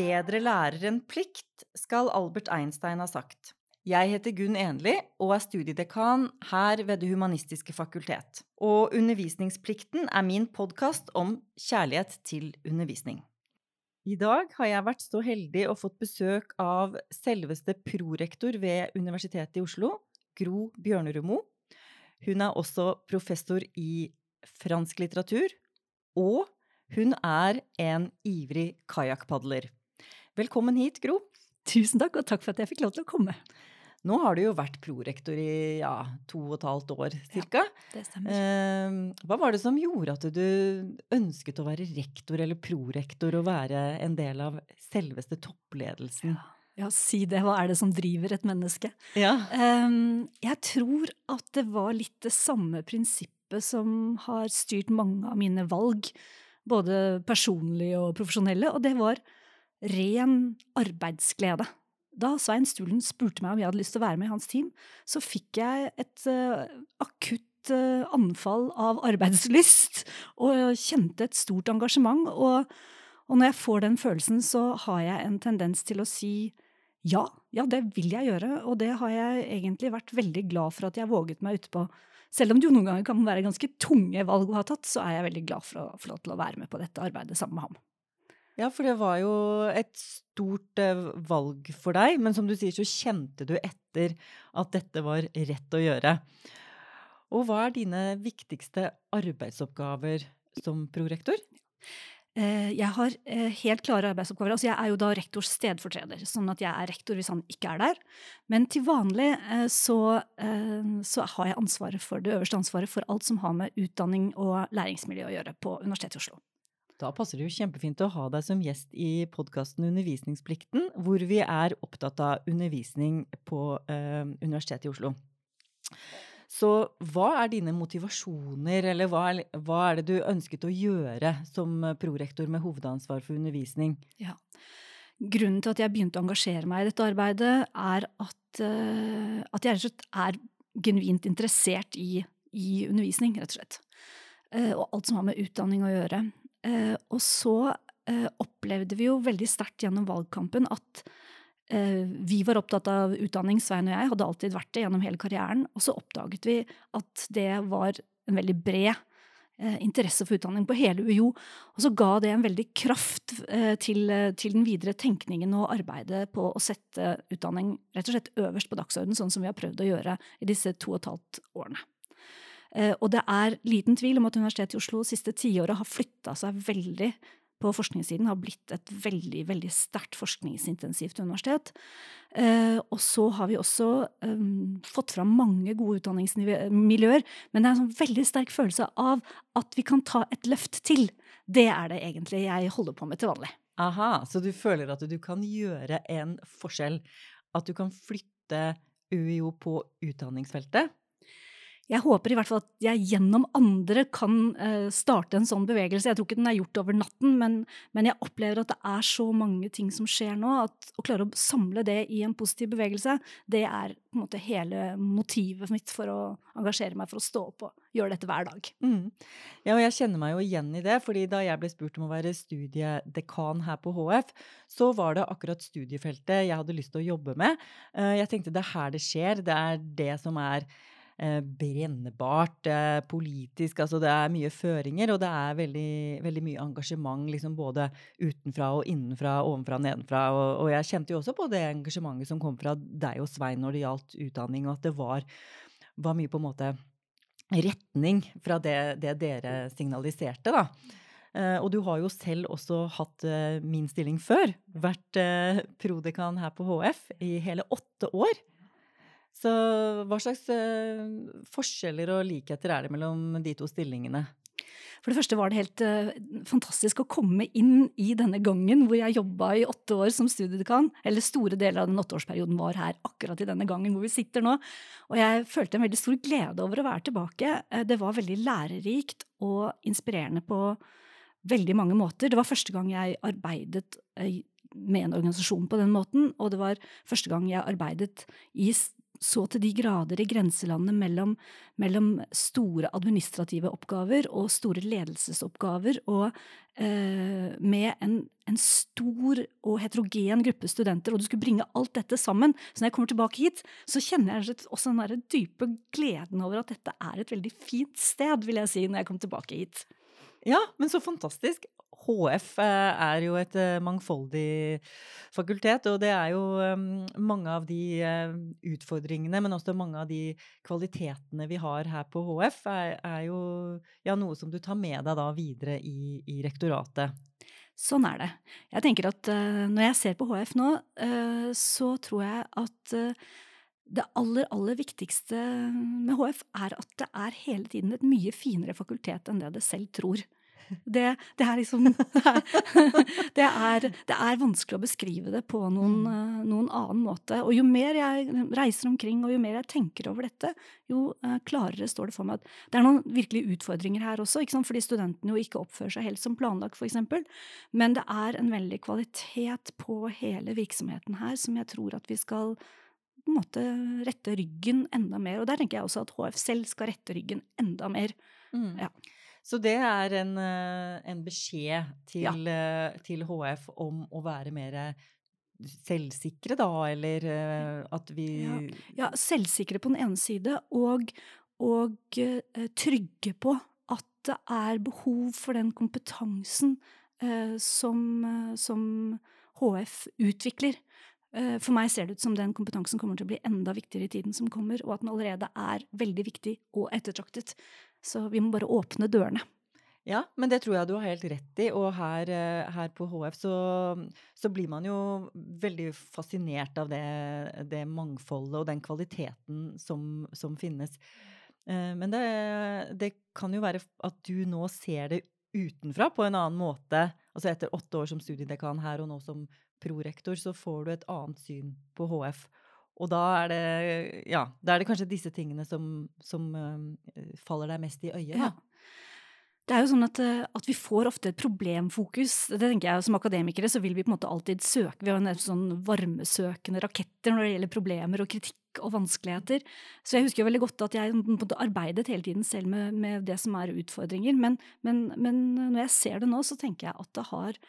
Bedre lærer enn plikt, skal Albert Einstein ha sagt. Jeg heter Gunn Enli og er studiedekan her ved Det humanistiske fakultet. Og Undervisningsplikten er min podkast om kjærlighet til undervisning. I dag har jeg vært så heldig og fått besøk av selveste prorektor ved Universitetet i Oslo, Gro Bjørnerudmo. Hun er også professor i fransk litteratur, og hun er en ivrig kajakkpadler. Velkommen hit, Gro. Tusen takk, og takk for at jeg fikk lov til å komme. Nå har du jo vært prorektor i ja, to og et halvt år cirka. Ja, det stemmer. Eh, hva var det som gjorde at du ønsket å være rektor eller prorektor og være en del av selveste toppledelsen? Ja. ja, si det. Hva er det som driver et menneske? Ja. Um, jeg tror at det var litt det samme prinsippet som har styrt mange av mine valg, både personlige og profesjonelle, og det var ren arbeidsglede. Da Svein Stulen spurte meg om jeg hadde lyst til å være med i hans team, så fikk jeg et uh, akutt uh, anfall av arbeidslyst og kjente et stort engasjement. Og, og, når jeg får den følelsen, så har jeg en tendens til å si ja, ja, det vil jeg gjøre, og det har jeg egentlig vært veldig glad for at jeg våget meg utpå. Selv om det jo noen ganger kan være ganske tunge valg å ha tatt, så er jeg veldig glad for å få lov til å være med på dette arbeidet sammen med ham. Ja, for det var jo et stort eh, valg for deg, men som du sier, så kjente du etter at dette var rett å gjøre. Og hva er dine viktigste arbeidsoppgaver som prorektor? Eh, jeg har eh, helt klare arbeidsoppgaver. Altså jeg er jo da rektors stedfortreder, sånn at jeg er rektor hvis han ikke er der. Men til vanlig så, så, har jeg ansvaret for det øverste ansvaret for alt som har med utdanning og læringsmiljø å gjøre på Universitetet i Oslo. Da passer det jo kjempefint å ha deg som gjest i podkasten Undervisningsplikten, hvor vi er opptatt av undervisning på eh, Universitetet i Oslo. Så hva er dine motivasjoner, eller hva er, hva er, det du ønsket å gjøre som prorektor med hovedansvar for undervisning? Ja. Grunnen til at jeg begynte å engasjere meg i dette arbeidet, er at, uh, at jeg rett og slett er genuint interessert i, i undervisning, rett og slett. Uh, og alt som har med utdanning å gjøre. Uh, og så opplevde vi jo veldig sterkt gjennom valgkampen at Eh, vi var opptatt av utdanning, Svein og jeg, hadde alltid vært det gjennom hele karrieren. Og så oppdaget vi at det var en veldig bred eh, interesse for utdanning på hele UiO. Og så ga det en veldig kraft eh, til, til, den videre tenkningen og arbeidet på å sette utdanning rett og slett øverst på dagsordenen, sånn som vi har prøvd å gjøre i disse to og et halvt årene. Og det er liten tvil om at Universitetet i Oslo siste tiåret har flytta seg veldig på forskningssiden har blitt et veldig veldig sterkt forskningsintensivt universitet. Eh, og så har vi også um, fått fram mange gode utdanningsmiljøer, men det er en sånn veldig sterk følelse av at vi kan ta et løft til. Det er det egentlig jeg holder på med til vanlig. Aha, Så du føler at du kan gjøre en forskjell? At du kan flytte UiO på utdanningsfeltet? Jeg håper i hvert fall at jeg gjennom andre kan uh, starte en sånn bevegelse. Jeg tror ikke den er gjort over natten, men, men, jeg opplever at det er så mange ting som skjer nå, at å klare å samle det i en positiv bevegelse, det er på en måte hele motivet mitt for å engasjere meg for å stå opp og gjøre dette hver dag. Mm. Ja, og jeg kjenner meg jo igjen i det, fordi da jeg ble spurt om å være studiedekan her på HF, så var det akkurat studiefeltet jeg hadde lyst til å jobbe med. Uh, jeg tenkte det er her det skjer, det er det som er Eh, brennbart eh, politisk. Altså det er mye føringer, og det er veldig, veldig mye engasjement liksom både utenfra og innenfra, ovenfra og nedenfra. Og, og, jeg kjente jo også på det engasjementet som kom fra deg og Svein når det gjaldt utdanning, og at det var, var mye på en måte retning fra det, det dere signaliserte, da. Uh, og du har jo selv også hatt uh, min stilling før. Vært uh, prodekan her på HF i hele åtte år. Så hva slags eh, forskjeller og likheter er det mellom de to stillingene? For det første var det helt uh, fantastisk å komme inn i denne gangen hvor jeg jobba i åtte år som studiedekan. Eller store deler av den åtteårsperioden var her akkurat i denne gangen hvor vi sitter nå. Og jeg følte en veldig stor glede over å være tilbake. Uh, det var veldig lærerikt og inspirerende på veldig mange måter. Det var første gang jeg arbeidet med en organisasjon på den måten, og det var første gang jeg arbeidet i så til de grader i grenselandet mellom, mellom store administrative oppgaver og store ledelsesoppgaver, og eh, med en, en, stor og heterogen gruppe studenter, og du skulle bringe alt dette sammen. Så når jeg kommer tilbake hit, så kjenner jeg også den dype gleden over at dette er et veldig fint sted, vil jeg si, når jeg kommer tilbake hit. Ja, men så fantastisk. HF eh, er jo et eh, mangfoldig fakultet, og det er jo mange av de eh, utfordringene, men også mange av de kvalitetene vi har her på HF, er, er jo ja, noe som du tar med deg da videre i, i, rektoratet. Sånn er det. Jeg tenker at når jeg ser på HF nå, så tror jeg at det aller, aller viktigste med HF er at det er hele tiden et mye finere fakultet enn det det selv tror. Det, det, er liksom det er, det er, vanskelig å beskrive det på noen, mm. Eh, noen, annen måte. Og jo mer jeg reiser omkring, og jo mer jeg tenker over dette, jo uh, klarere står det for meg at det er noen virkelige utfordringer her også, fordi studentene jo ikke oppfører seg helt som planlagt, f.eks. Men det er en veldig kvalitet på hele virksomheten her som jeg tror at vi skal på en måte rette ryggen enda mer. Og der tenker jeg også at HF selv skal rette ryggen enda mer. Mm. Ja. Så det er en, eh, en beskjed til, ja. Eh, til, HF om å være mer selvsikre, da, eller eh, at vi ja. ja, selvsikre på den ene side, og, og trygge på at det er behov for den kompetansen eh, som, som HF utvikler. For meg ser det ut som den kompetansen kommer til å bli enda viktigere i tiden som kommer, og at den allerede er veldig viktig og ettertraktet. Så vi må bare åpne dørene. Ja, men det tror jeg du har helt rett i. Og her, eh, her på HF så, så, blir man jo veldig fascinert av det, det mangfoldet og den kvaliteten som, som finnes. Eh, men det, det, kan jo være at du nå ser det utenfra på en annen måte. Altså etter åtte år som studiedekan her og nå som prorektor, så får du et annet syn på HF. Og da er det, ja, da er det kanskje disse tingene som, som uh, faller deg mest i øyet. Ja. Det er jo sånn at, eh, at, vi får ofte et problemfokus. Det tenker jeg Som akademikere så vil vi på en måte alltid søke. Vi har en sånn varmesøkende raketter når det gjelder problemer og kritikk og vanskeligheter. Så jeg husker jo veldig godt at jeg arbeidet hele tiden selv med, med det som er utfordringer. Men, men, men, når jeg ser det nå, så tenker jeg at det har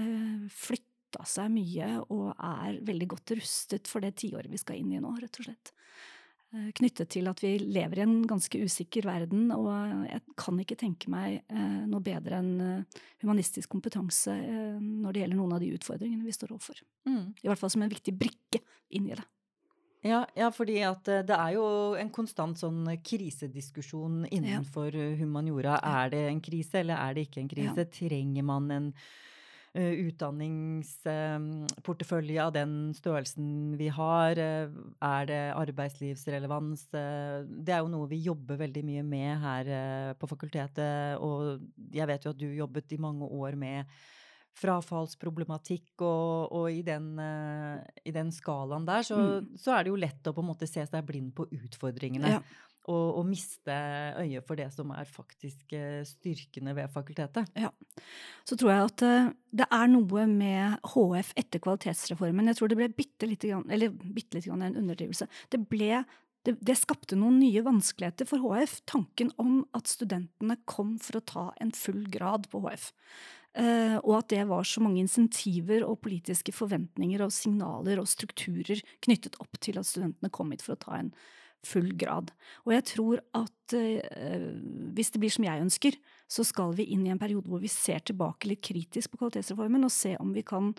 øh, flyttet flytta seg mye og er veldig godt rustet for det tiåret vi skal inn i nå, rett og slett. Eh, knyttet til at vi lever i en ganske usikker verden, og jeg kan ikke tenke meg eh, noe bedre enn eh, humanistisk kompetanse når det gjelder noen av de utfordringene vi står overfor. Mm. I hvert fall som en viktig brikke inn i det. Ja, ja, fordi at det er jo en konstant sånn krisediskusjon innenfor humaniora. Er det en krise, eller er det ikke en krise? Ja. Trenger man en utdanningsportefølje av den størrelsen vi har? Eh, er det arbeidslivsrelevans? Eh, det er jo noe vi jobber veldig mye med her på fakultetet. Og jeg vet jo at du jobbet i mange år med frafallsproblematikk, og, og i, den, i, den, skalaen der, så, mm. så, er det jo lett å på en måte se seg blind på utfordringene. Ja og, og, miste øyet for det som er faktisk eh, styrkene ved fakultetet. Ja. Så tror jeg at uh, det er noe med HF etter kvalitetsreformen. Jeg tror det ble bitte lite grann, eller bitte lite grann en underdrivelse. Det, ble, det, det skapte noen nye vanskeligheter for HF. Tanken om at studentene kom for å ta en full grad på HF. Uh, eh, og at det var så mange insentiver og politiske forventninger og signaler og strukturer knyttet opp til at studentene kom hit for å ta en full grad. Og jeg tror at eh, hvis det blir som jeg ønsker, så skal vi inn i en periode hvor vi ser tilbake litt kritisk på kvalitetsreformen og se om vi kan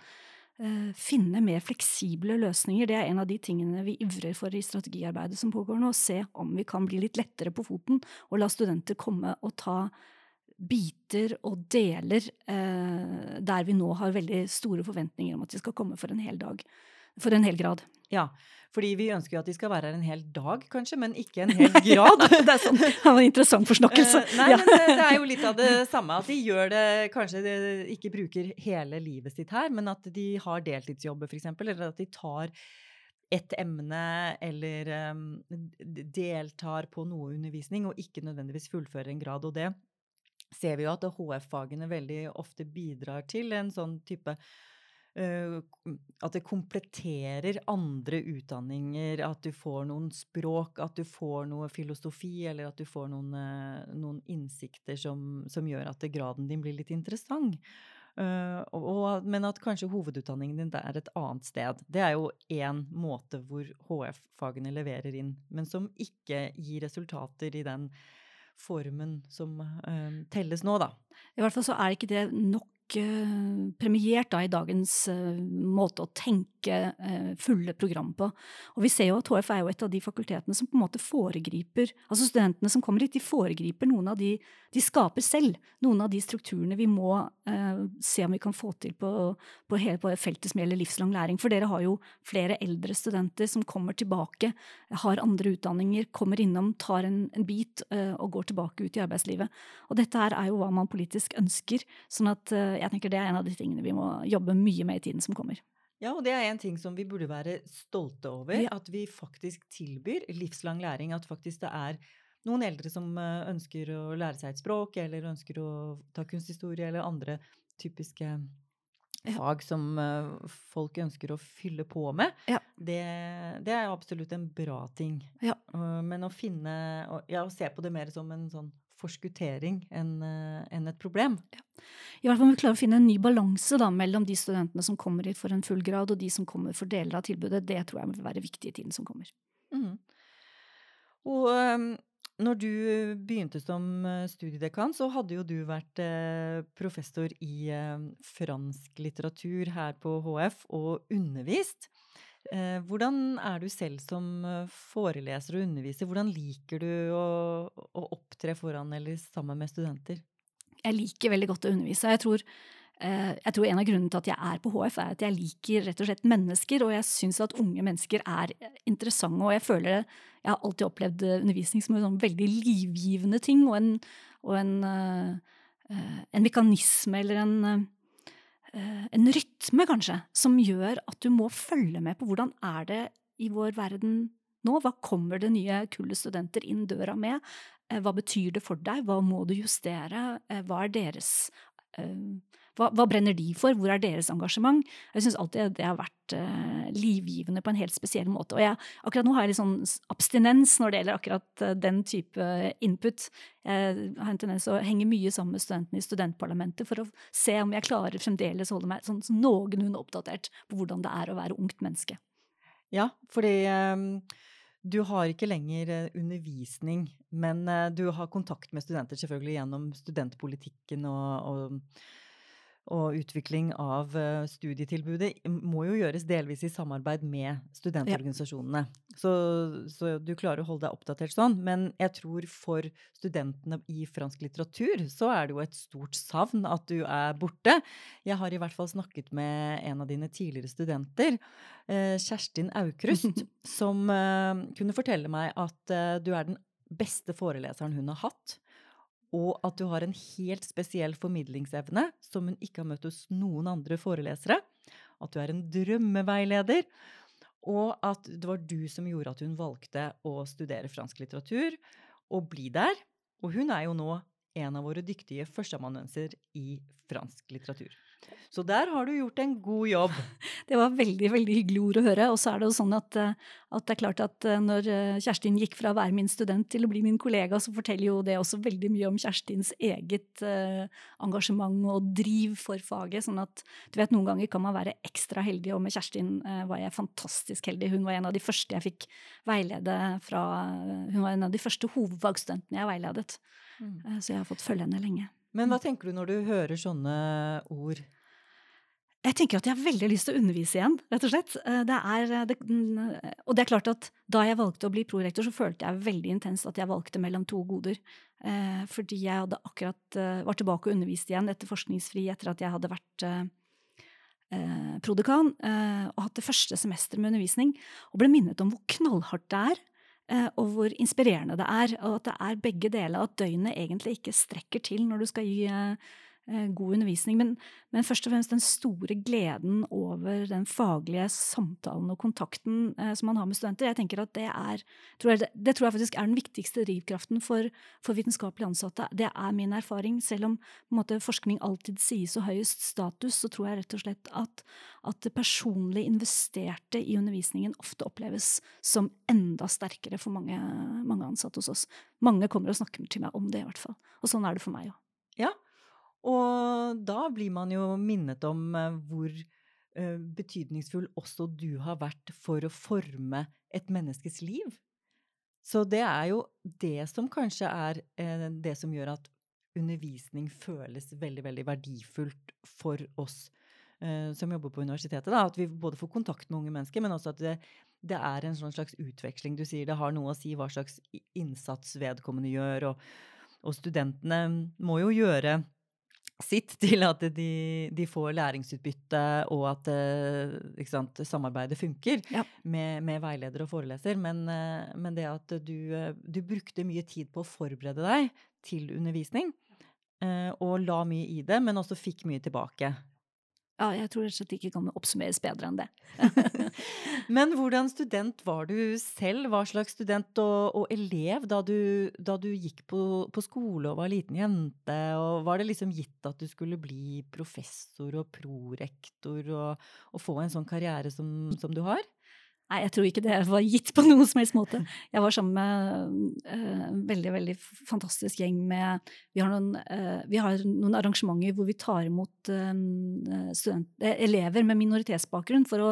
eh, finne mer fleksible løsninger. Det er en av de tingene vi ivrer for i strategiarbeidet som pågår nå. Se om vi kan bli litt lettere på foten og la studenter komme og ta biter og deler eh, der vi nå har veldig store forventninger om at de skal komme for en hel dag. For en hel grad. Ja, fordi vi ønsker jo at de skal være her en hel dag, kanskje, men ikke en hel grad. det er sånn, det var en interessant forsnakkelse. Uh, nei, ja. men det, det, er jo litt av det samme. At de gjør det Kanskje de ikke bruker hele livet sitt her, men at de har deltidsjobber, f.eks. Eller at de tar et emne eller um, deltar på noe undervisning og ikke nødvendigvis fullfører en grad. Og det ser vi jo at HF-fagene veldig ofte bidrar til en sånn type eh, at det kompletterer andre utdanninger, at du får noen språk, at du får noe filosofi, eller at du får noen, eh, noen innsikter som, som, gjør at graden din blir litt interessant. Og, men at kanskje hovedutdanningen din er et annet sted. Det er jo én måte hvor HF-fagene leverer inn, men som ikke gir resultater i den formen som uh, telles nå, da. I hvert fall så er ikke det nok Eh, premiert da, i dagens uh, måte å tenke uh, fulle program på. Og vi ser jo at HF er jo et av de fakultetene som på en måte foregriper Altså studentene som kommer hit, de foregriper noen av de De skaper selv noen av de strukturene vi må se om vi kan få til på, på hele på feltet som gjelder livslang læring. For dere har jo flere eldre studenter som kommer tilbake, har andre utdanninger, kommer innom, tar en, en bit og går tilbake ut i arbeidslivet. Og dette her er jo hva man politisk ønsker. sånn at jeg tenker det er en av de tingene vi må jobbe mye med i tiden som kommer. Ja, og det er en ting som vi burde være stolte over. Ja. At vi faktisk tilbyr livslang læring. At faktisk det er noen eldre som eh, ønsker å lære seg et språk, eller ønsker å ta kunsthistorie, eller andre typiske fag som eh, folk ønsker å fylle på med. Ja. Det, det, er absolutt en bra ting. Men å finne Ja, å se på det mer som en sånn forskuttering enn eh, en et problem. Ja. I hvert fall må vi klare å finne en ny balanse mellom de studentene som kommer hit for en full grad, og de som kommer for deler av tilbudet. Det tror jeg vil være viktig i tiden som kommer. Mm. Og um, når du begynte som eh, studiedekan, så hadde jo du vært eh, professor i eh, fransk litteratur her på HF og undervist. Eh, hvordan er du selv som eh, foreleser og underviser? Hvordan liker du å, å opptre foran eller sammen med studenter? Jeg liker veldig godt å undervise. Jeg tror, eh, jeg tror en av grunnene til at jeg er på HF, er at jeg liker rett og slett mennesker, og jeg syns at unge mennesker er interessante. Og jeg føler Jeg har alltid opplevd undervisning som en sånn veldig livgivende ting, og en, og en, en mekanisme eller en en rytme, kanskje, som gjør at du må følge med på hvordan er det i vår verden nå? Hva kommer det nye kullet studenter inn døra med? Eh, hva betyr det for deg? Hva må du justere? Eh, hva er deres hva, hva, brenner de for? Hvor er deres engasjement? Jeg syns alltid det har vært uh, livgivende på en helt spesiell måte. Og jeg, akkurat nå har jeg litt sånn abstinens når det gjelder akkurat uh, den type input. Jeg har en tendens å henge mye sammen med studentene i studentparlamentet for å se om jeg klarer fremdeles å holde meg sånn, sånn noenlunde oppdatert på hvordan det er å være ungt menneske. Ja, fordi um du har ikke lenger undervisning, men du har kontakt med studenter selvfølgelig gjennom studentpolitikken og, og og utvikling av eh, studietilbudet må jo gjøres delvis i samarbeid med studentorganisasjonene. Ja. Så, så, du klarer å holde deg oppdatert sånn. Men jeg tror for studentene i fransk litteratur så er det jo et stort savn at du er borte. Jeg har i hvert fall snakket med en av dine tidligere studenter, eh, Kjerstin Aukrust, som eh, kunne fortelle meg at du er den beste foreleseren hun har hatt og at du har en helt spesiell formidlingsevne som hun ikke har møtt hos noen andre forelesere. At du er en drømmeveileder. Og at det var du som gjorde at hun valgte å studere fransk litteratur og bli der. Og hun er jo nå en av våre dyktige førsteamanuenser i fransk litteratur. Så der har du gjort en god jobb. Det var veldig veldig hyggelig ord å høre. Og så er det jo sånn at, eh, at, det er klart at eh, når eh, Kjerstin gikk fra å være min student til å bli min kollega, så forteller jo det også veldig mye om Kjerstins eget engasjement og driv for faget. Sånn at du vet, noen ganger kan man være ekstra heldig, og med Kjerstin var jeg fantastisk heldig. Hun var en av de første jeg fikk veilede fra Hun var en av de første hovedfagstudentene jeg veiledet. Mm. Så jeg har fått følge henne lenge. Men hva tenker du når du hører sånne ord? Jeg tenker at jeg har veldig lyst til å undervise igjen, rett og slett. Eh, det er, eh, det, og det er klart at da jeg valgte å bli prorektor, så følte jeg veldig intenst at jeg valgte mellom to goder. Eh, fordi jeg hadde akkurat var tilbake og undervist igjen etter forskningsfri etter at jeg hadde vært prodekan og hatt det første semesteret med undervisning, og ble minnet om hvor knallhardt det er. Og hvor inspirerende det er, og at det er begge deler, at døgnet egentlig ikke strekker til når du skal gi eh, god undervisning. Men, men, først og fremst den store gleden over den faglige samtalen og kontakten eh, som man har med studenter. Jeg tenker at Det er, tror jeg, det, tror jeg faktisk er den viktigste drivkraften for, for vitenskapelig ansatte. Det er min erfaring. Selv om måte, forskning alltid sies å høyest status, så tror jeg rett og slett at, at det personlig investerte i undervisningen ofte oppleves som enda sterkere for mange, mange ansatte hos oss. Mange kommer og snakker til meg om det, i hvert fall. Og sånn er det for meg òg. Ja, og da blir man jo minnet om eh, hvor uh, betydningsfull også du har vært for å forme et menneskes liv. Så det er jo det som kanskje er uh, det som gjør at undervisning føles veldig, veldig verdifullt for oss som jobber på universitetet. Da. At vi både får kontakt med unge mennesker, men også at det, det er en sånn slags utveksling. Du sier det har noe å si hva slags innsats vedkommende gjør, og, og studentene må jo gjøre sitt til at de, de får læringsutbytte, og at eh, sant, samarbeidet funker ja. med, med, veileder og foreleser. Men, eh, men det at du, eh, du, brukte mye tid på å forberede deg til undervisning, og la mye i det, men også fikk mye tilbake. Ja, jeg tror rett og slett ikke kan oppsummeres bedre enn det. Men hvordan student var du selv? Hva slags student og, og elev da du, da du gikk på, på, skole og var liten jente? Og var det liksom gitt at du skulle bli professor og prorektor og, og få en sånn karriere som, som du har? Nei, jeg tror ikke det var gitt på noen som helst måte. Jeg var sammen med en uh, veldig veldig fantastisk gjeng med Vi har noen, uh, vi har noen arrangementer hvor vi tar imot uh, student, elever med minoritetsbakgrunn for å,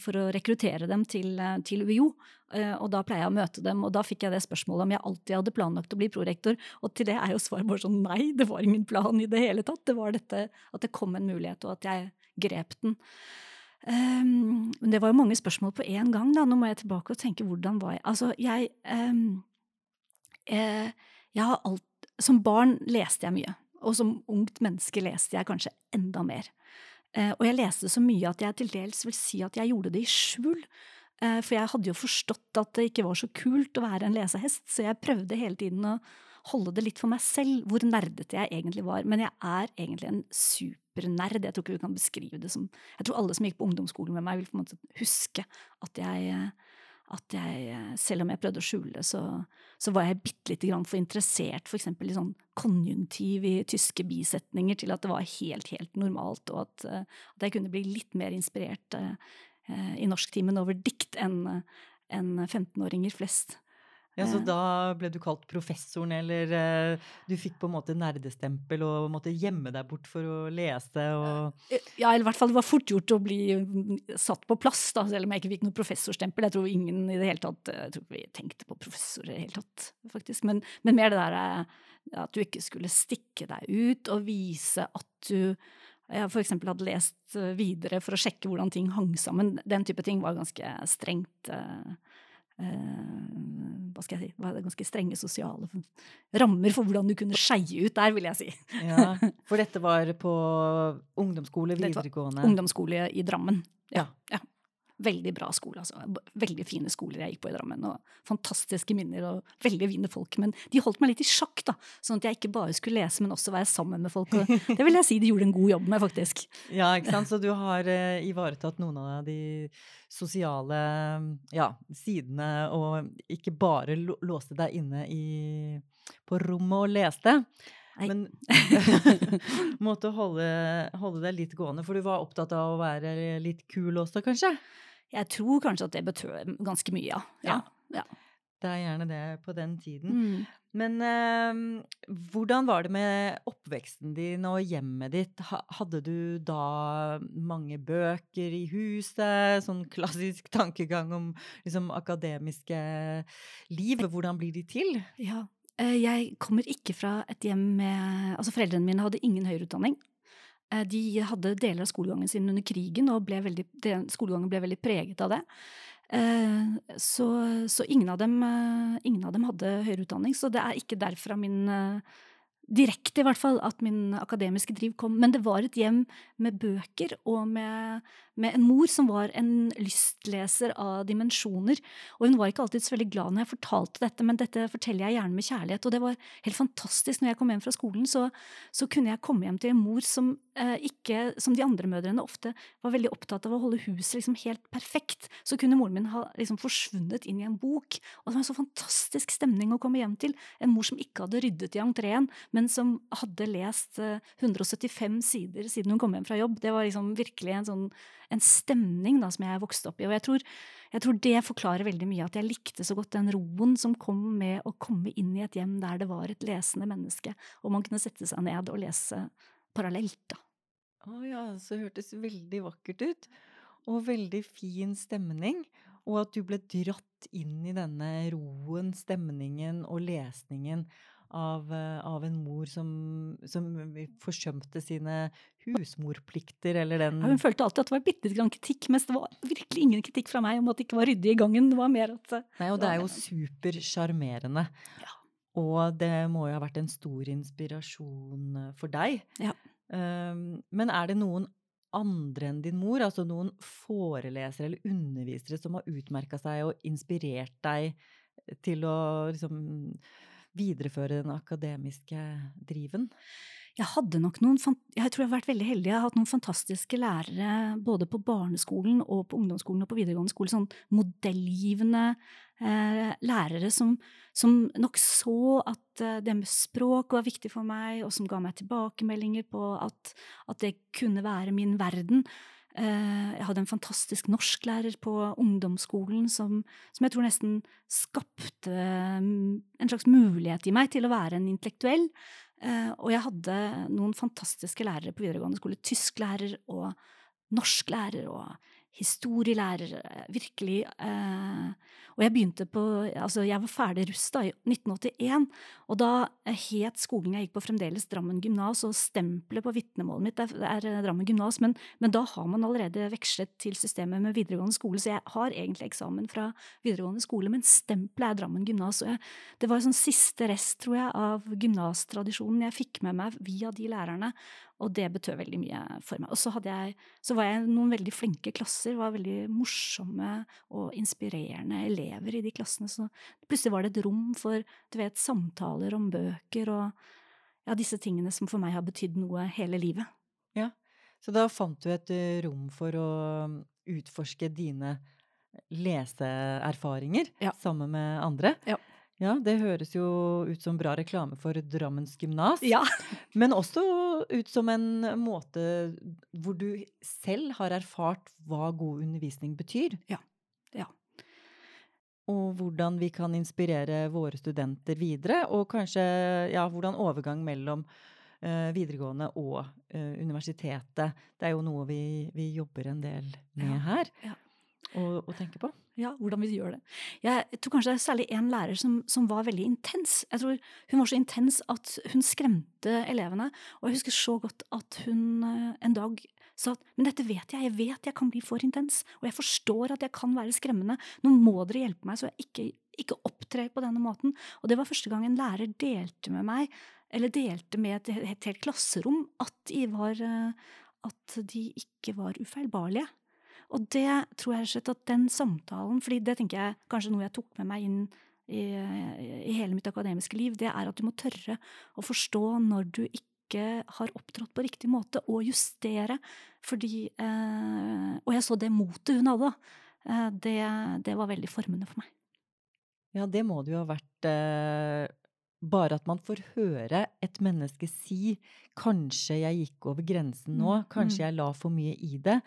for å rekruttere dem til, til UiO. og da pleier jeg å møte dem, og da fikk jeg det spørsmålet om jeg alltid hadde planlagt å bli prorektor. Og til det er jo svaret bare sånn nei, det var ingen plan i det hele tatt. Det var dette at det kom en mulighet, og at jeg grep den. Um, det var jo mange spørsmål på én gang. da, Nå må jeg tilbake og tenke hvordan var jeg Altså, jeg, um, eh, jeg har alt Som barn leste jeg mye. Og som ungt menneske leste jeg kanskje enda mer. Eh, og jeg leste så mye at jeg til dels vil si at jeg gjorde det i skjul. Eh, for jeg hadde jo forstått at det ikke var så kult å være en lesehest, så jeg prøvde hele tiden å holde det litt for meg selv hvor nerdete jeg egentlig var. Men jeg er egentlig en supernerd. Jeg tror ikke vi kan beskrive det som Jeg tror alle som gikk på ungdomsskolen med meg, vil på en måte huske at jeg at jeg, selv om jeg prøvde å skjule det, så, så var jeg bitte lite grann for interessert for i sånn konjunktiv i tyske bisetninger til at det var helt, helt normalt, og at, at jeg kunne bli litt mer inspirert i norsktimen over dikt enn en 15-åringer flest. Ja, Så da ble du kalt professoren, eller uh, du fikk på en måte nerdestempel og måtte gjemme deg bort for å lese og Ja, eller i hvert fall det var fort gjort å bli mm, satt på plass, da, selv om jeg ikke fikk noe professorstempel. Jeg tror ingen i det hele tatt Jeg tror ikke vi tenkte på professor i det hele tatt, faktisk. Men, men mer det der eh, at du ikke skulle stikke deg ut og vise at du jeg for eksempel hadde lest eh, videre for å sjekke hvordan ting hang sammen. Den type ting var ganske strengt Eh, hva skal jeg si, var det ganske strenge sosiale rammer for hvordan du kunne skeie ut der, vil jeg si. ja, For dette var på ungdomsskole, videregående? Ungdomsskole i Drammen. Ja. ja. Veldig bra skole, altså. Veldig fine skoler jeg gikk på i Drammen. og Fantastiske minner og veldig fine folk. Men de holdt meg litt i sjakk, da. Sånn at jeg ikke bare skulle lese, men også være sammen med folk. Og det vil jeg si de gjorde en god jobb med, faktisk. Ja, ikke sant. Så du har eh, ivaretatt noen av de sosiale ja, sidene, og ikke bare låste deg inne i, på rommet og leste. Nei. Men måtte holde, holde deg litt gående, for du var opptatt av å være litt kul også, kanskje? Jeg tror kanskje at det betød ganske mye, ja. ja. Det er gjerne det på den tiden. Mm. Men eh, hvordan var det med oppveksten din og hjemmet ditt? Hadde du da mange bøker i huset? Sånn klassisk tankegang om liksom, akademiske liv. Hvordan blir de til? Ja, eh, jeg kommer ikke fra et hjem med Altså, foreldrene mine hadde ingen høyere utdanning. Eh, de hadde deler av skolegangen sin under krigen, og veldig, skolegangen ble veldig preget av det. Eh, så, så ingen, av dem, eh, ingen, av dem, hadde høyere utdanning, så det er ikke derfra min direkte, i hvert fall, at min akademiske driv kom. Men det var et hjem med bøker og med, med, en mor som var en lystleser av dimensjoner. Og hun var ikke alltid så veldig glad når jeg fortalte dette, men dette forteller jeg gjerne med kjærlighet. Og det var helt fantastisk. Når jeg kom hjem fra skolen, så, så kunne jeg komme hjem til en mor som eh, ikke, som de andre mødrene ofte, var veldig opptatt av å holde huset liksom helt perfekt. Så kunne moren min ha liksom forsvunnet inn i en bok. Og det var en så fantastisk stemning å komme hjem til. En mor som ikke hadde ryddet i entreen, men som hadde lest 175 eh, sider siden hun kom hjem fra jobb. Det var liksom virkelig en, sånn, en stemning da, som jeg vokste opp i. Og jeg tror, jeg tror, det forklarer veldig mye at jeg likte så godt den roen som kom med å komme inn i et hjem der det var et lesende menneske, og man kunne sette seg ned og lese parallelt. da. Å oh ja, så hørtes veldig vakkert ut. Og veldig fin stemning. Og at du ble dratt inn i denne roen, stemningen og lesningen av, eh, av en mor som, som, forsømte sine husmorplikter, eller den ja, Hun følte alltid at det var bitte litt kritikk, mens det var virkelig ingen kritikk fra meg om at det ikke var ryddig i gangen. Det var mer at eh, Nei, og det er jo supersjarmerende. Ja. Og det må jo ha vært en stor inspirasjon eh, for deg. Ja. Um, men er det noen andre enn din mor, altså noen forelesere eller undervisere som har utmerka seg og inspirert deg til å liksom videreføre den akademiske driven? Jeg hadde nok noen, jeg tror jeg har vært veldig heldig. Jeg har hatt noen fantastiske lærere både på barneskolen og på ungdomsskolen og på videregående skole. Sånn modellgivende eh, lærere som, som, nok så at eh, det med språk var viktig for meg, og som ga meg tilbakemeldinger på at, at det kunne være min verden. Eh, jeg hadde en fantastisk norsklærer på ungdomsskolen som, som, jeg tror nesten skapte mm, en slags mulighet i meg til å være en intellektuell. Eh, og jeg hadde noen fantastiske lærere på videregående skole. Tysklærer og norsklærer og historielærer. Virkelig. Eh, og jeg begynte på Altså, jeg var ferdig rusta i 1981, og da het skolen jeg gikk på, fremdeles Drammen gymnas, og stempelet på vitnemålet mitt er, er eh, Drammen gymnas, men, men, da har man allerede vekslet til systemet med videregående skole, så jeg har egentlig eksamen fra videregående skole, men stempelet er Drammen gymnas. Og jeg, det var en sånn siste rest, tror jeg, av gymnastradisjonen jeg fikk med meg via de lærerne. Og det betød veldig mye for meg. Og så, jeg, så var jeg noen veldig flinke klasser, var veldig morsomme og inspirerende elever i de klassene. Så plutselig var det et rom for du vet, samtaler om bøker og ja, disse tingene som for meg har betydd noe hele livet. Ja, Så da fant du et eh, rom for å um, utforske dine leseerfaringer ja. sammen med andre? Ja. Ja, det høres jo ut som bra reklame for Drammens gymnas. Ja. Men også ut som en måte hvor du selv har erfart hva god undervisning betyr. Ja. ja. Og hvordan vi kan inspirere våre studenter videre. Og kanskje ja, hvordan overgang mellom uh, videregående og uh, universitetet. Det er jo noe vi, vi jobber en del med ja. her. Ja. Og, og tenker på. Ja, hvordan vi gjør det. Jeg tror kanskje det er særlig én lærer som, som, var veldig intens. Jeg tror Hun var så intens at hun skremte elevene. Og jeg husker så godt at hun eh, en dag sa at men dette vet jeg, jeg vet jeg kan bli for intens. Og jeg forstår at jeg kan være skremmende. Nå må dere hjelpe meg så jeg ikke, ikke opptrer på denne måten. Og det var første gang en lærer delte med meg, eller delte med et, helt, helt klasserom, at de, var, eh, at de ikke var ufeilbarlige. Og det tror jeg rett at den samtalen, fordi det tenker jeg kanskje noe jeg tok med meg inn i, i, hele mitt akademiske liv, det er at du må tørre å forstå når du ikke har opptrådt på riktig måte, og justere. Fordi eh, Og jeg så det motet hun hadde. Eh, det, det, var veldig formende for meg. Ja, det må det jo ha vært. Eh, bare at man får høre et menneske si 'kanskje jeg gikk over grensen nå', mm, 'kanskje mm. jeg la for mye i det'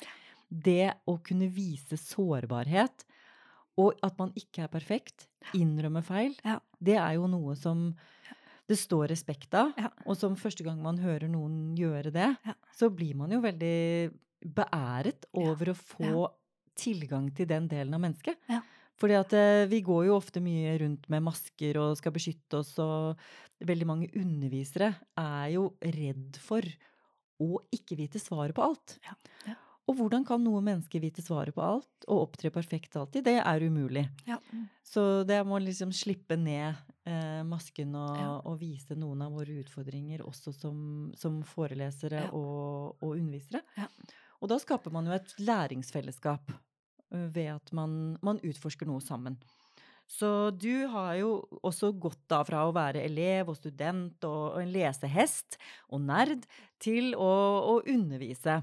det å kunne vise sårbarhet, og at man ikke er perfekt, innrømme feil, ja. det er jo noe som det står respekt av. Ja. Og som første gang man hører noen gjøre det, ja. så blir man jo veldig beæret over å få tilgang til den delen av mennesket. Fordi at eh, vi går jo ofte mye rundt med masker og skal beskytte oss, og veldig mange undervisere er jo redd for å ikke vite svaret på alt. Ja. Ja. Og hvordan kan noe menneske vite svaret på alt og opptre perfekt alltid? Det er umulig. Ja. Så det må liksom slippe ned eh, masken og, Ja. og vise noen av våre utfordringer også som, som forelesere Ja. og, og undervisere. Ja. Og da skaper man jo et læringsfellesskap ved at man, man utforsker noe sammen. Så du har jo også gått da fra å være elev og student og, og en lesehest og nerd til å, å undervise.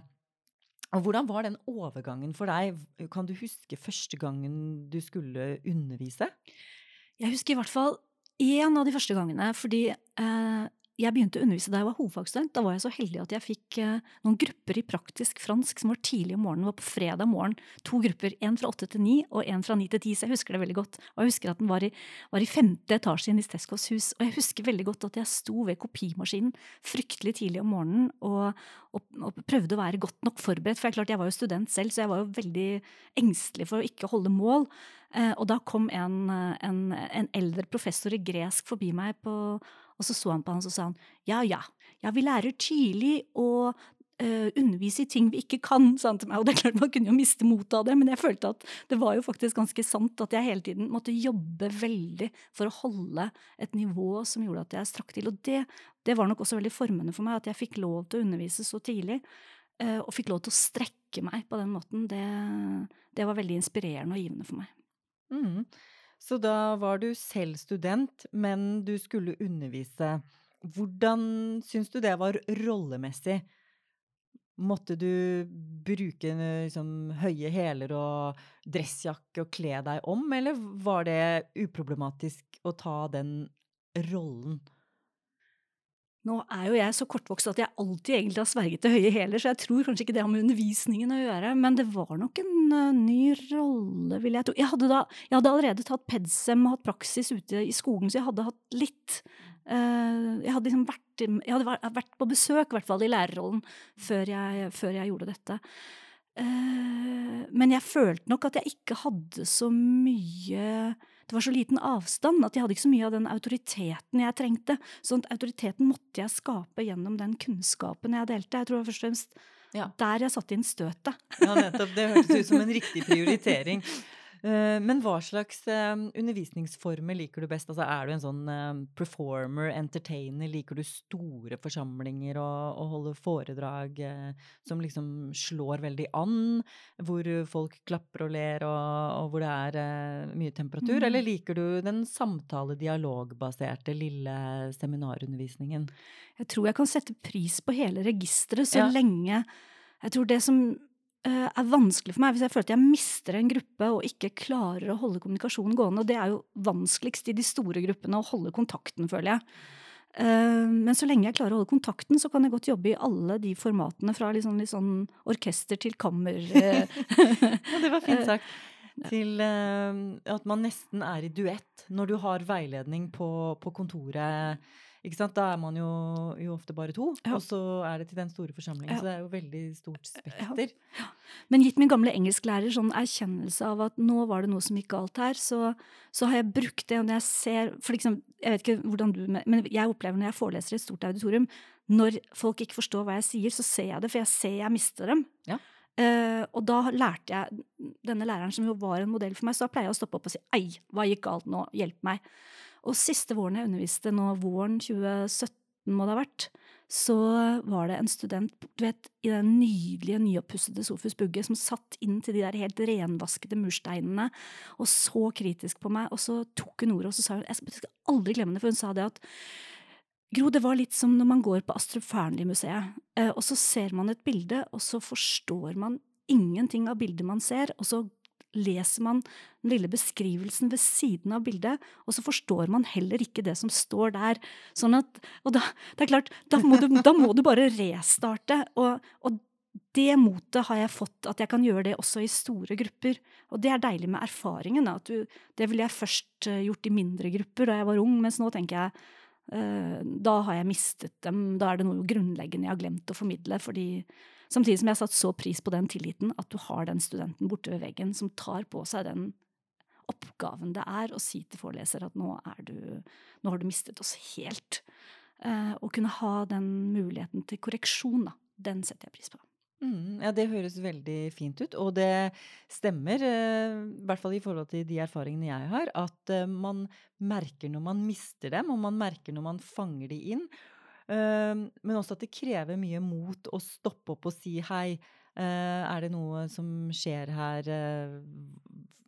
Og hvordan var den overgangen for deg? Kan du huske første gangen du skulle undervise? Jeg husker i hvert fall én av de første gangene, fordi eh, jeg begynte å undervise da jeg var hovedfagsstudent. Da var jeg så heldig at jeg fikk eh, noen grupper i praktisk fransk som var tidlig om morgenen. Det var på fredag morgen. To grupper. En fra åtte til ni og en fra ni til ti. Så jeg husker det veldig godt. Og jeg husker at den var i, var i femte etasje i Nisteskos hus. Og jeg husker veldig godt at jeg sto ved kopimaskinen fryktelig tidlig om morgenen og, og, og prøvde å være godt nok forberedt. For jeg, klart, jeg var jo student selv, så jeg var jo veldig engstelig for å ikke holde mål. Eh, og da kom en, eh, en, en eldre professor i gresk forbi meg på og så så han på han og sa han, ja ja, ja vi lærer tidlig å Uh, undervise i ting vi ikke kan, sa han til meg. Og det er klart man kunne jo miste motet av det, men jeg følte at det var jo faktisk ganske sant at jeg hele tiden måtte jobbe veldig for å holde et nivå som gjorde at jeg strakk til. Og det, det var nok også veldig formende for meg, at jeg fikk lov til å undervise så tidlig. Uh, Og fikk lov til å strekke meg på den måten. Det, det var veldig inspirerende og givende for meg. Mhm. Så da var du selv student, men du skulle undervise. Hvordan syns du det var rollemessig? Måtte du bruke eh, liksom, høye hæler og dressjakke og kle deg om, eller var det uproblematisk å ta den rollen? Nå er jo jeg så kortvokst at jeg alltid egentlig har sverget til høye hæler, så jeg tror kanskje ikke det har med undervisningen å gjøre, men det var nok en uh, ny rolle, vil jeg tro. Jeg hadde, da, jeg hadde allerede tatt PEDSEM og hatt praksis ute i skogen, så jeg hadde hatt litt uh, Jeg hadde liksom vært, jeg hadde vært på besøk, i hvert fall i lærerrollen, før jeg, før jeg gjorde dette. Uh, men jeg følte nok at jeg ikke hadde så mye det var så liten avstand at jeg hadde ikke så mye av den autoriteten jeg trengte. Sånn at autoriteten måtte jeg skape gjennom den kunnskapen jeg delte. Jeg tror først og fremst Ja. der jeg satte inn støtet. Ja, nettopp. Det hørtes ut som en riktig prioritering. Eh, Men hva slags eh, undervisningsformer liker du best? Altså, er du en sånn eh, performer, entertainer? Liker du store forsamlinger og, og holde foredrag som liksom slår veldig an? Hvor folk klapper og ler, og, og hvor det er mye temperatur? Mm. Eller liker du den samtale-dialogbaserte lille seminarundervisningen? Jeg tror jeg kan sette pris på hele registeret så Ja. lenge Jeg tror det som er vanskelig for meg, hvis jeg føler at jeg mister en gruppe og ikke klarer å holde kommunikasjonen gående, og det er jo vanskeligst i de store gruppene, å holde kontakten, føler jeg. Eh, Men så lenge jeg klarer å holde kontakten, så kan jeg godt jobbe i alle de formatene, fra litt sånn, litt sånn orkester til kammer. eh. Ja, det var fint sagt. Til eh, at man nesten er i duett når du har veiledning på, på kontoret. Ikke sant? Da er man jo, jo ofte bare to, Ja. og så er det til den store forsamlingen. Ja. Så det er jo veldig stort spekter. Men gitt min gamle engelsklærer sånn erkjennelse av at nå var det noe som gikk galt her, så, så har jeg brukt det. Og når jeg ser for liksom, Jeg vet ikke hvordan du Men jeg opplever når jeg foreleser i et stort auditorium, når folk ikke forstår hva jeg sier, så ser jeg det, for jeg ser jeg mister dem. Ja. Uh, og da lærte jeg denne læreren, som jo var en modell for meg, så da pleier jeg å stoppe opp og si ei, hva gikk galt nå, hjelp meg. Og siste våren jeg underviste, nå våren 2017 må det ha vært, så var det en student du vet, i den nydelige, nyoppussede Sofus Bugge som satt inn til de der helt renvaskede mursteinene og så kritisk på meg, og så tok hun ordet, og så sa hun Jeg skal aldri glemme det, for hun sa det at Gro, det var litt som når man går på Astrup Fearnley-museet, eh, og så ser man et bilde, og så forstår man ingenting av bildet man ser, og så leser man den lille beskrivelsen ved siden av bildet, og så forstår man heller ikke det som står der. Sånn at, og da, det er klart, da må du, da må du bare restarte. Og, og det motet har jeg fått, at jeg kan gjøre det også i store grupper. Og det er deilig med erfaringen. Da, at du, det ville jeg først eh, gjort i mindre grupper da jeg var ung, mens nå tenker jeg eh, da har jeg mistet dem. Da er det noe grunnleggende jeg har glemt å formidle. fordi Samtidig som jeg har satt så pris på den tilliten at du har den studenten borte ved veggen som tar på seg den oppgaven det er å si til foreleser at nå, du, nå har du mistet oss helt. Eh, å kunne ha den muligheten til korreksjon, da, den setter jeg pris på. Mm, ja, det høres veldig fint ut, og det stemmer, eh, i hvert fall i forhold til de erfaringene jeg har, at eh, man merker når man mister dem, og man merker når man fanger de inn. Men også at det krever mye mot å stoppe opp og si hei. eh, er det noe som skjer her? eh,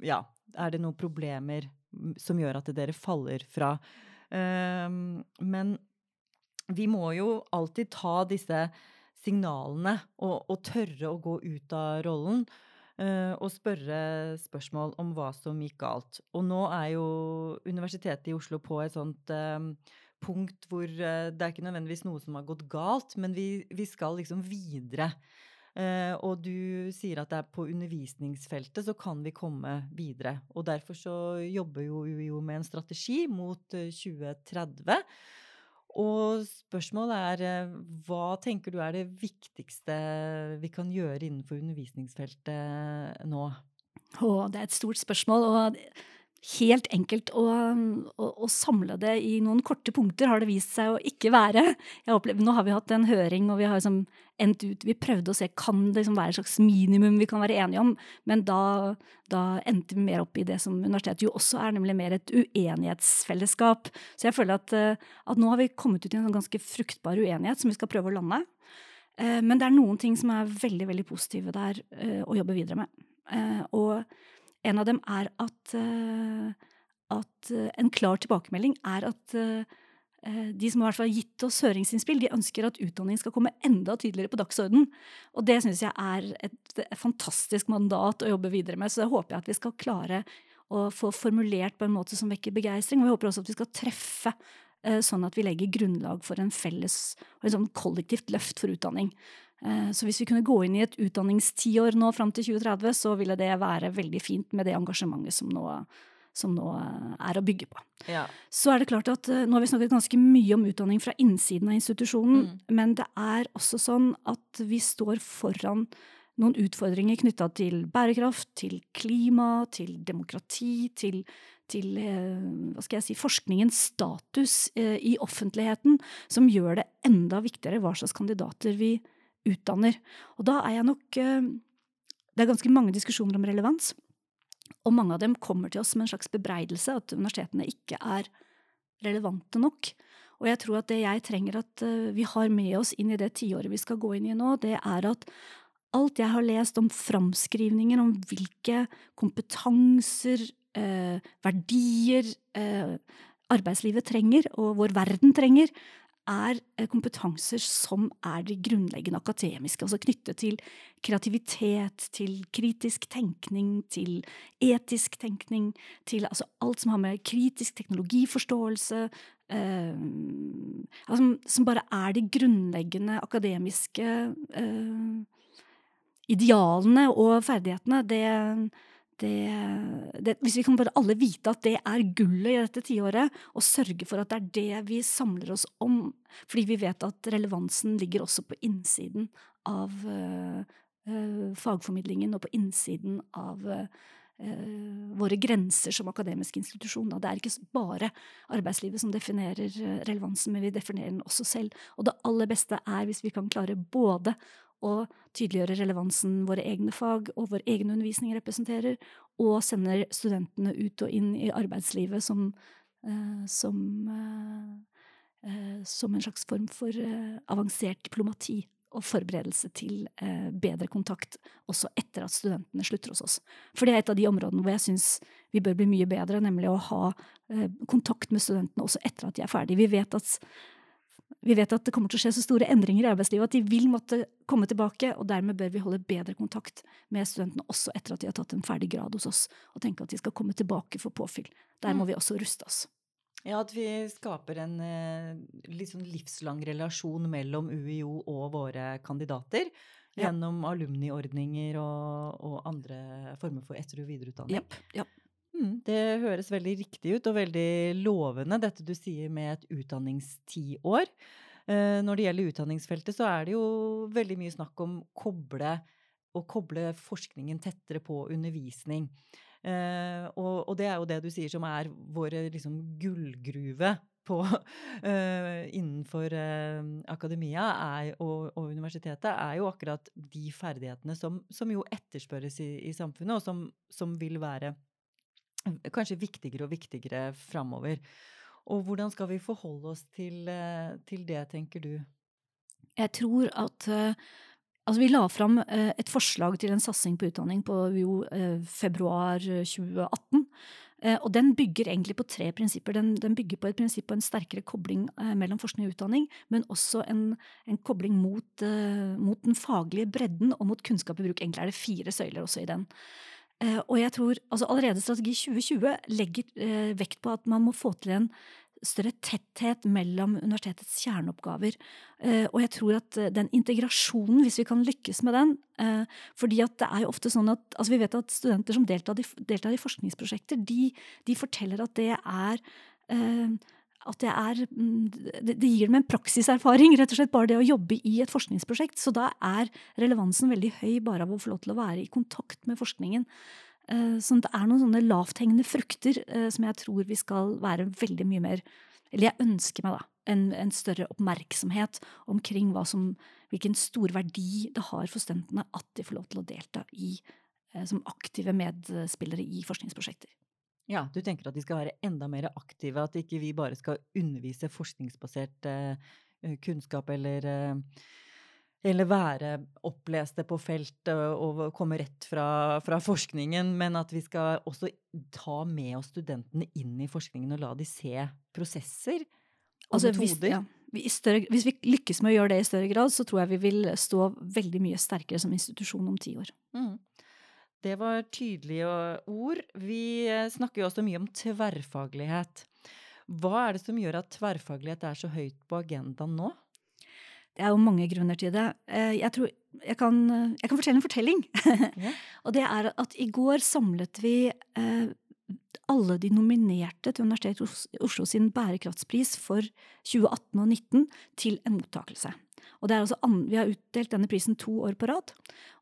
ja, er det noen problemer som gjør at dere faller fra? Men vi må jo alltid ta disse signalene og, og tørre å gå ut av rollen. eh, og spørre spørsmål om hva som gikk galt. Og nå er jo Universitetet i Oslo på et sånt punkt hvor eh, det er ikke nødvendigvis noe som har gått galt, men vi, vi skal liksom videre. Uh, og du sier at det er på undervisningsfeltet så kan vi komme videre. Og derfor så jobber jo UiO med en strategi mot eh, 2030. Og spørsmålet er eh, hva tenker du er det viktigste vi kan gjøre innenfor undervisningsfeltet nå? Å, det er et stort spørsmål, og helt enkelt å, å, å samle det i noen korte punkter har det vist seg å ikke være. Opplever, nå har vi hatt en høring, og vi har liksom endt ut Vi prøvde å se kan det liksom være et slags minimum vi kan være enige om, men da, da endte vi mer opp i det som universitetet jo også er, nemlig mer et uenighetsfellesskap. Så jeg føler at, eh, at nå har vi kommet ut i en sånn ganske fruktbar uenighet som vi skal prøve å lande. Eh, Men det er noen ting som er veldig veldig positive der eh, å jobbe videre med. Og en av dem er at, eh, at eh, en klar tilbakemelding er at eh, de som har gitt oss høringsinnspill, de ønsker at utdanning skal komme enda tydeligere på dagsordenen. Og det syns jeg er et, et fantastisk mandat å jobbe videre med. Så det håper jeg at vi skal klare å få formulert på en måte som vekker begeistring. Og vi håper også at vi skal treffe sånn at vi legger grunnlag for en felles og et sånn kollektivt løft for utdanning. Eh, Så hvis vi kunne gå inn i et utdanningstiår nå fram til 2030, så ville det være veldig fint med det engasjementet som nå, som nå eh, er å bygge på. Ja. Så er det klart at eh, Nå har vi snakket ganske mye om utdanning fra innsiden av institusjonen, Mm. men det er også sånn at vi står foran noen utfordringer knytta til bærekraft, til klima, til demokrati, til, til eh, hva skal jeg si, forskningens status eh, i offentligheten, som gjør det enda viktigere hva slags kandidater vi utdanner. Og da er jeg nok eh, Det er ganske mange diskusjoner om relevans. Og mange av dem kommer til oss med en slags bebreidelse, at universitetene ikke er relevante nok. Og jeg tror at det jeg trenger at vi har med oss inn i det tiåret vi skal gå inn i nå, det er at alt jeg har lest om framskrivninger om hvilke kompetanser, eh, verdier eh, arbeidslivet trenger, og vår verden trenger, er eh, kompetanser som er de grunnleggende akademiske, altså knyttet til kreativitet, til kritisk tenkning, til etisk tenkning, til altså alt som har med kritisk teknologiforståelse eh, altså, Som bare er de grunnleggende akademiske eh, idealene og ferdighetene. Det, det, det, hvis vi kan bare alle vite at det er gullet i dette tiåret, og sørge for at det er det vi samler oss om, fordi vi vet at relevansen ligger også på innsiden av uh, uh, fagformidlingen og på innsiden av uh, våre grenser som akademisk institusjon. Da. Det er ikke bare arbeidslivet som definerer relevansen, men vi definerer den også selv. Og det aller beste er hvis vi kan klare både å tydeliggjøre relevansen våre egne fag og vår egen undervisning representerer, og sender studentene ut og inn i arbeidslivet som, eh, som, eh, som en slags form for eh, avansert diplomati og forberedelse til bedre kontakt også etter at studentene slutter hos oss. For det er et av de områdene hvor jeg syns vi bør bli mye bedre, nemlig å ha kontakt med studentene også etter at de er ferdige. Vi vet at vi vet at det kommer til å skje så store endringer i arbeidslivet at de vil måtte komme tilbake, og dermed bør vi holde bedre kontakt med studentene også etter at de har tatt en ferdig grad hos oss, og tenke at de skal komme tilbake for påfyll. Der må vi også ruste oss. Ja, at vi skaper en sånn livslang relasjon mellom UiO og våre kandidater. Ja. Gjennom alumniordninger og, og andre former for etter- og videreutdanning. Japp, japp. Mm, det høres veldig riktig ut og veldig lovende, dette du sier med et utdanningstiår. Eh, når det gjelder utdanningsfeltet, så er det jo veldig mye snakk om koble, å koble forskningen tettere på undervisning. Eh, og, det er jo det du sier som er vår liksom, gullgruve på, eh, innenfor akademia er, og, og universitetet, er jo akkurat de ferdighetene som, som jo etterspørres i, i samfunnet, og som, som, vil være kanskje viktigere og viktigere framover. Og hvordan skal vi forholde oss til, eh, til det, tenker du? Jeg tror at Altså, vi la fram et forslag til en satsing på utdanning på jo, februar 2018. Eh, og den bygger egentlig på tre prinsipper. Den, den, bygger på et prinsipp på en sterkere kobling eh, mellom forskning og utdanning, men også en, en kobling mot, mot, den faglige bredden og mot kunnskap i bruk. Egentlig er det fire søyler også i den. Uh, og jeg tror altså Allerede Strategi 2020 legger uh, vekt på at man må få til en større tetthet mellom universitetets kjerneoppgaver. Eh, og jeg tror at eh, den integrasjonen, hvis vi kan lykkes med den eh, fordi at det er jo ofte sånn at altså Vi vet at studenter som deltar, deltar i forskningsprosjekter, de, de, forteller at det er at er, mm, det, gir dem en praksiserfaring, rett og slett bare det å jobbe i et forskningsprosjekt. Så da er relevansen veldig høy bare av å få lov til å være i kontakt med forskningen. Eh, så det er noen sånne lavthengende frukter eh, som jeg tror vi skal være veldig mye mer Eller jeg ønsker meg da en, en større oppmerksomhet omkring som, hvilken stor verdi det har for studentene at de får lov til å delta i, eh, som aktive medspillere i forskningsprosjekter. Ja, du tenker at de skal være enda mer aktive, at ikke vi bare skal undervise forskningsbasert kunnskap eller eller være oppleste på feltet og komme rett fra, fra, forskningen, men at vi skal også ta med oss studentene inn i forskningen og la de se prosesser og altså, metoder. Hvis, ja, større, hvis, vi lykkes med å gjøre det i større grad, så tror jeg vi vil stå veldig mye sterkere som institusjon om ti år. Mm. Det var tydelige ord. Vi eh, snakker jo også mye om tverrfaglighet. Hva er det som gjør at tverrfaglighet er så høyt på agendaen nå? Det er jo mange grunner til det. Eh, jeg, tror, jeg, kan, jeg kan, fortelle en fortelling. Ja. og det er at i går samlet vi eh, alle de nominerte til Universitetet i Oslo sin bærekraftspris for 2018 og 2019 til en mottakelse. Og altså, Vi har utdelt denne prisen to år på rad.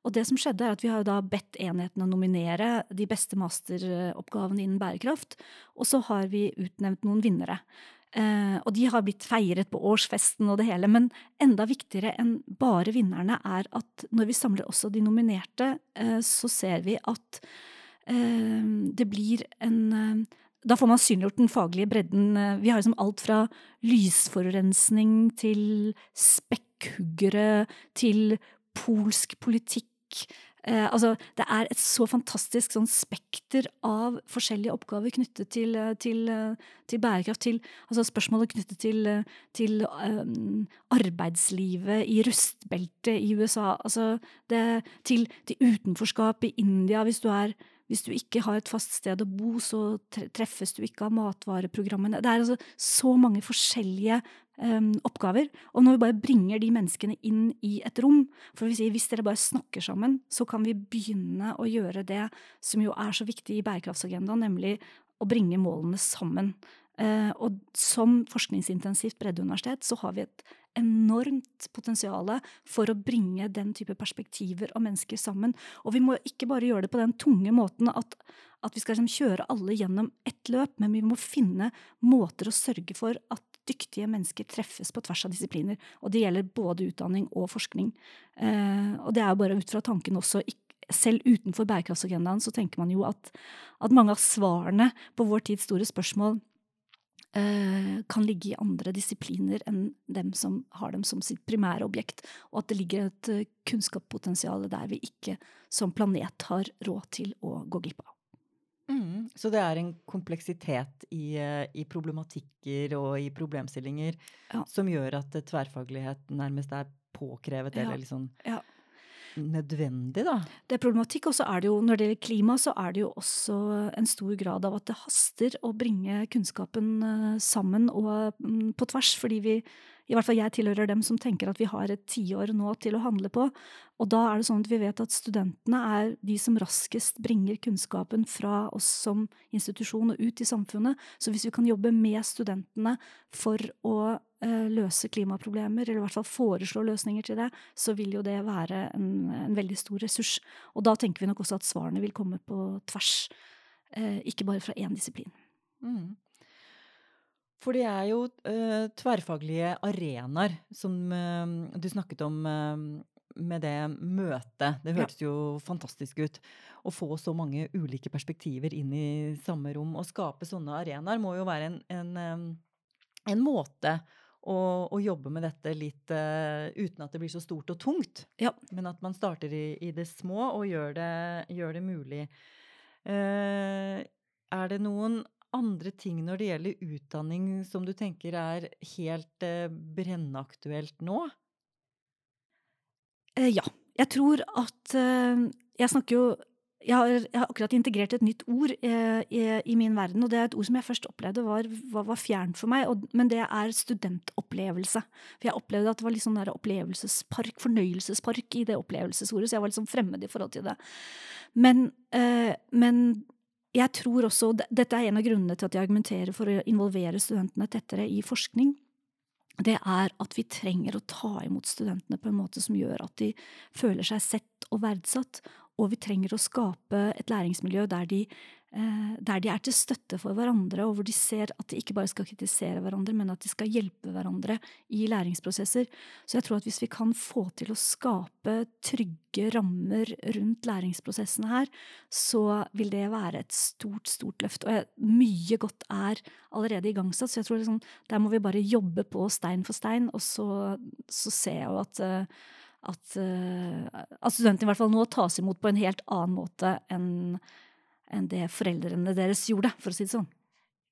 Og det som skjedde er at Vi har da bedt enheten å nominere de beste masteroppgavene innen bærekraft. Og så har vi utnevnt noen vinnere. Eh, og de har blitt feiret på årsfesten og det hele. Men enda viktigere enn bare vinnerne er at når vi samler også de nominerte, eh, så ser vi at eh, det blir en da får man synliggjort den faglige bredden. Vi har liksom alt fra lysforurensning til spekkhuggere til polsk politikk Eh, altså, det er et så fantastisk sånn spekter av forskjellige oppgaver knyttet til, eh, til, eh, til bærekraft. Til altså spørsmålet knyttet til, eh, til um, arbeidslivet i rustbeltet i USA. Altså det, til, til utenforskap i India. Hvis du, er, hvis du ikke har et fast sted å bo, så treffes du ikke av matvareprogrammene. Det er altså så mange forskjellige um, oppgaver. Og når vi bare bringer de menneskene inn i et rom For vi sier, hvis dere bare snakker sammen, så kan vi begynne å gjøre det som jo er så viktig i bærekraftsagendaen, nemlig å bringe målene sammen. Uh, og som forskningsintensivt breddeuniversitet så har vi et enormt potensial for å bringe den type perspektiver og mennesker sammen. Og vi må ikke bare gjøre det på den tunge måten at, at vi skal liksom kjøre alle gjennom ett løp, men vi må finne måter å sørge for at dyktige mennesker treffes på tvers av disipliner. Og det gjelder både utdanning og forskning. Eh, og det er jo bare ut fra tanken også selv utenfor bærekraftsagendaen så tenker man jo at, at mange av svarene på vår tids store spørsmål kan ligge i andre disipliner enn dem som har dem som sitt primære objekt, og at det ligger et uh, kunnskapspotensial der vi ikke som planet har råd til å gå glipp av. Mm, så det er en kompleksitet i, eh, i problematikker og i problemstillinger ja. som gjør at tverrfaglighet nærmest er påkrevet, ja. eller liksom ja. Nødvendig, da? Det er problematikk, og så er det jo, når det gjelder klima, så er det jo også en stor grad av at det haster å bringe kunnskapen eh, sammen og mm, på tvers, fordi vi i hvert fall jeg tilhører dem som tenker at vi har et tiår nå til å handle på. Og da er det sånn at vi vet at studentene er de som raskest bringer kunnskapen fra oss som institusjon og ut i samfunnet. Så hvis vi kan jobbe med studentene for å løse klimaproblemer, eller i hvert fall foreslå løsninger til det, så vil jo det være en, en veldig stor ressurs. Og da tenker vi nok også at svarene vil komme på tvers, uh, ikke bare fra én disiplin. Mm. For det er jo uh, tverrfaglige arenaer som du snakket om med det møtet. Det hørtes jo fantastisk ut. Å få så mange ulike perspektiver inn i samme rom. Å skape sånne arenaer må jo være en, en, en måte å, å, jobbe med dette litt uten at det blir så stort og tungt. Ja. Men at man starter i, i det små og gjør det, gjør det mulig. er det noen andre ting når det gjelder utdanning som du tenker er helt uh, brennaktuelt nå? Ja. Jeg tror at Jeg snakker jo jeg har, jeg har, akkurat integrert et nytt ord eh, i, i, min verden, og det er et ord som jeg først opplevde var, var, var fjernt for meg, og, men det er studentopplevelse. For jeg opplevde at det var litt sånn der opplevelsespark, fornøyelsespark i det opplevelsesordet, så jeg var litt sånn fremmed i forhold til det. Men, eh, men jeg tror også, Dette er en av grunnene til at jeg argumenterer for å involvere studentene tettere i forskning. Det er at vi trenger å ta imot studentene på en måte som gjør at de føler seg sett og verdsatt, og vi trenger å skape et læringsmiljø der de Eh, der de er til støtte for hverandre, og hvor de ser at de ikke bare skal kritisere hverandre, men at de skal hjelpe hverandre i læringsprosesser. Så jeg tror at hvis vi kan få til å skape trygge rammer rundt læringsprosessene her, så vil det være et stort, stort løft. Og mye godt er allerede igangsatt, så jeg tror liksom, der må vi bare jobbe på stein for stein, og så, så ser jeg jo at uh, at, uh, at studentene i hvert fall nå tas imot på en helt annen måte enn enn det foreldrene deres gjorde, for å si det sånn.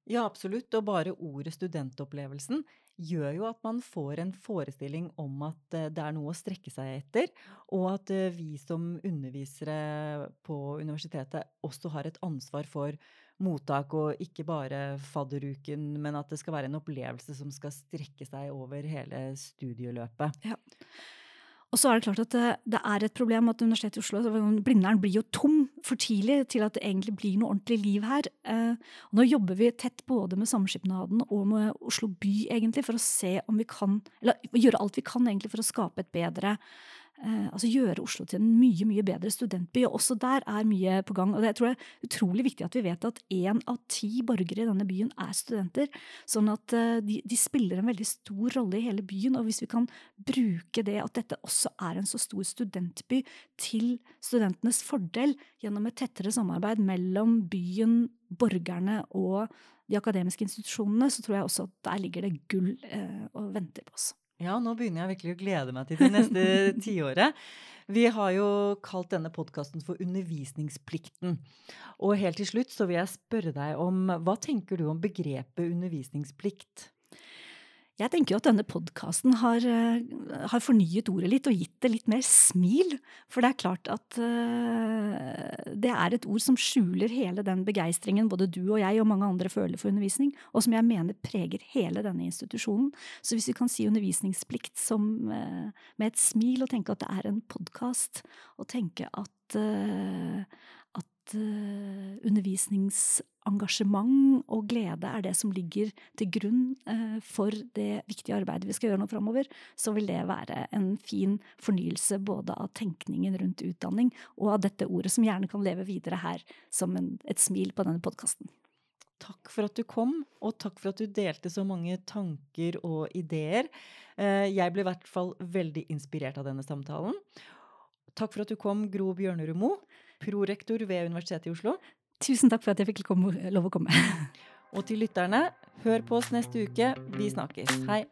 Ja, absolutt. Og bare ordet studentopplevelsen gjør jo at man får en forestilling om at eh, det er noe å strekke seg etter, og at eh, vi som undervisere på universitetet også har et ansvar for mottak, og ikke bare fadderuken, men at det skal være en opplevelse som skal strekke seg over hele studieløpet. Ja. Og så er det klart at det, det, er et problem at Universitetet i Oslo Blindern blir jo tom for tidlig til at det egentlig blir noe ordentlig liv her. Eh, og nå jobber vi tett både med Samskipnaden og med Oslo by egentlig for å se om vi kan, eller gjøre alt vi kan egentlig for å skape et bedre altså gjøre Oslo til en mye mye bedre studentby. og Også der er mye på gang. og det tror jeg er utrolig viktig at vi vet at én av ti borgere i denne byen er studenter. Sånn at eh, de, de, spiller en veldig stor rolle i hele byen. og Hvis vi kan bruke det at dette også er en så stor studentby til studentenes fordel gjennom et tettere samarbeid mellom byen, borgerne og de akademiske institusjonene, så tror jeg også at der ligger det gull eh, og venter på oss. Ja, nå begynner jeg virkelig å glede meg til det neste tiåret. Vi har jo kalt denne podkasten for Undervisningsplikten. Og helt til slutt så vil jeg spørre deg om hva tenker du om begrepet undervisningsplikt? Jeg tenker jo at denne podkasten har, eh, har, fornyet ordet litt og gitt det litt mer smil. For det er klart at uh, det er et ord som skjuler hele den begeistringen både du og jeg og mange andre føler for undervisning, og som jeg mener preger hele denne institusjonen. Så hvis vi kan si undervisningsplikt som, uh, med et smil og tenke at det er en podkast, og tenke at uh, undervisningsengasjement og glede er det som ligger til grunn uh, for det viktige arbeidet vi skal gjøre nå framover, så vil det være en fin fornyelse både av tenkningen rundt utdanning og av dette ordet som gjerne kan leve videre her som en, et smil på denne podkasten. Takk for at du kom, og takk for at du delte så mange tanker og ideer. Eh, jeg ble i hvert fall veldig inspirert av denne samtalen. Takk for at du kom, Gro Bjørnerud Moe prorektor ved Universitetet i Oslo. Tusen takk for at jeg fikk lov å komme. Og til lytterne, hør på oss neste uke. Vi snakkes. Hei.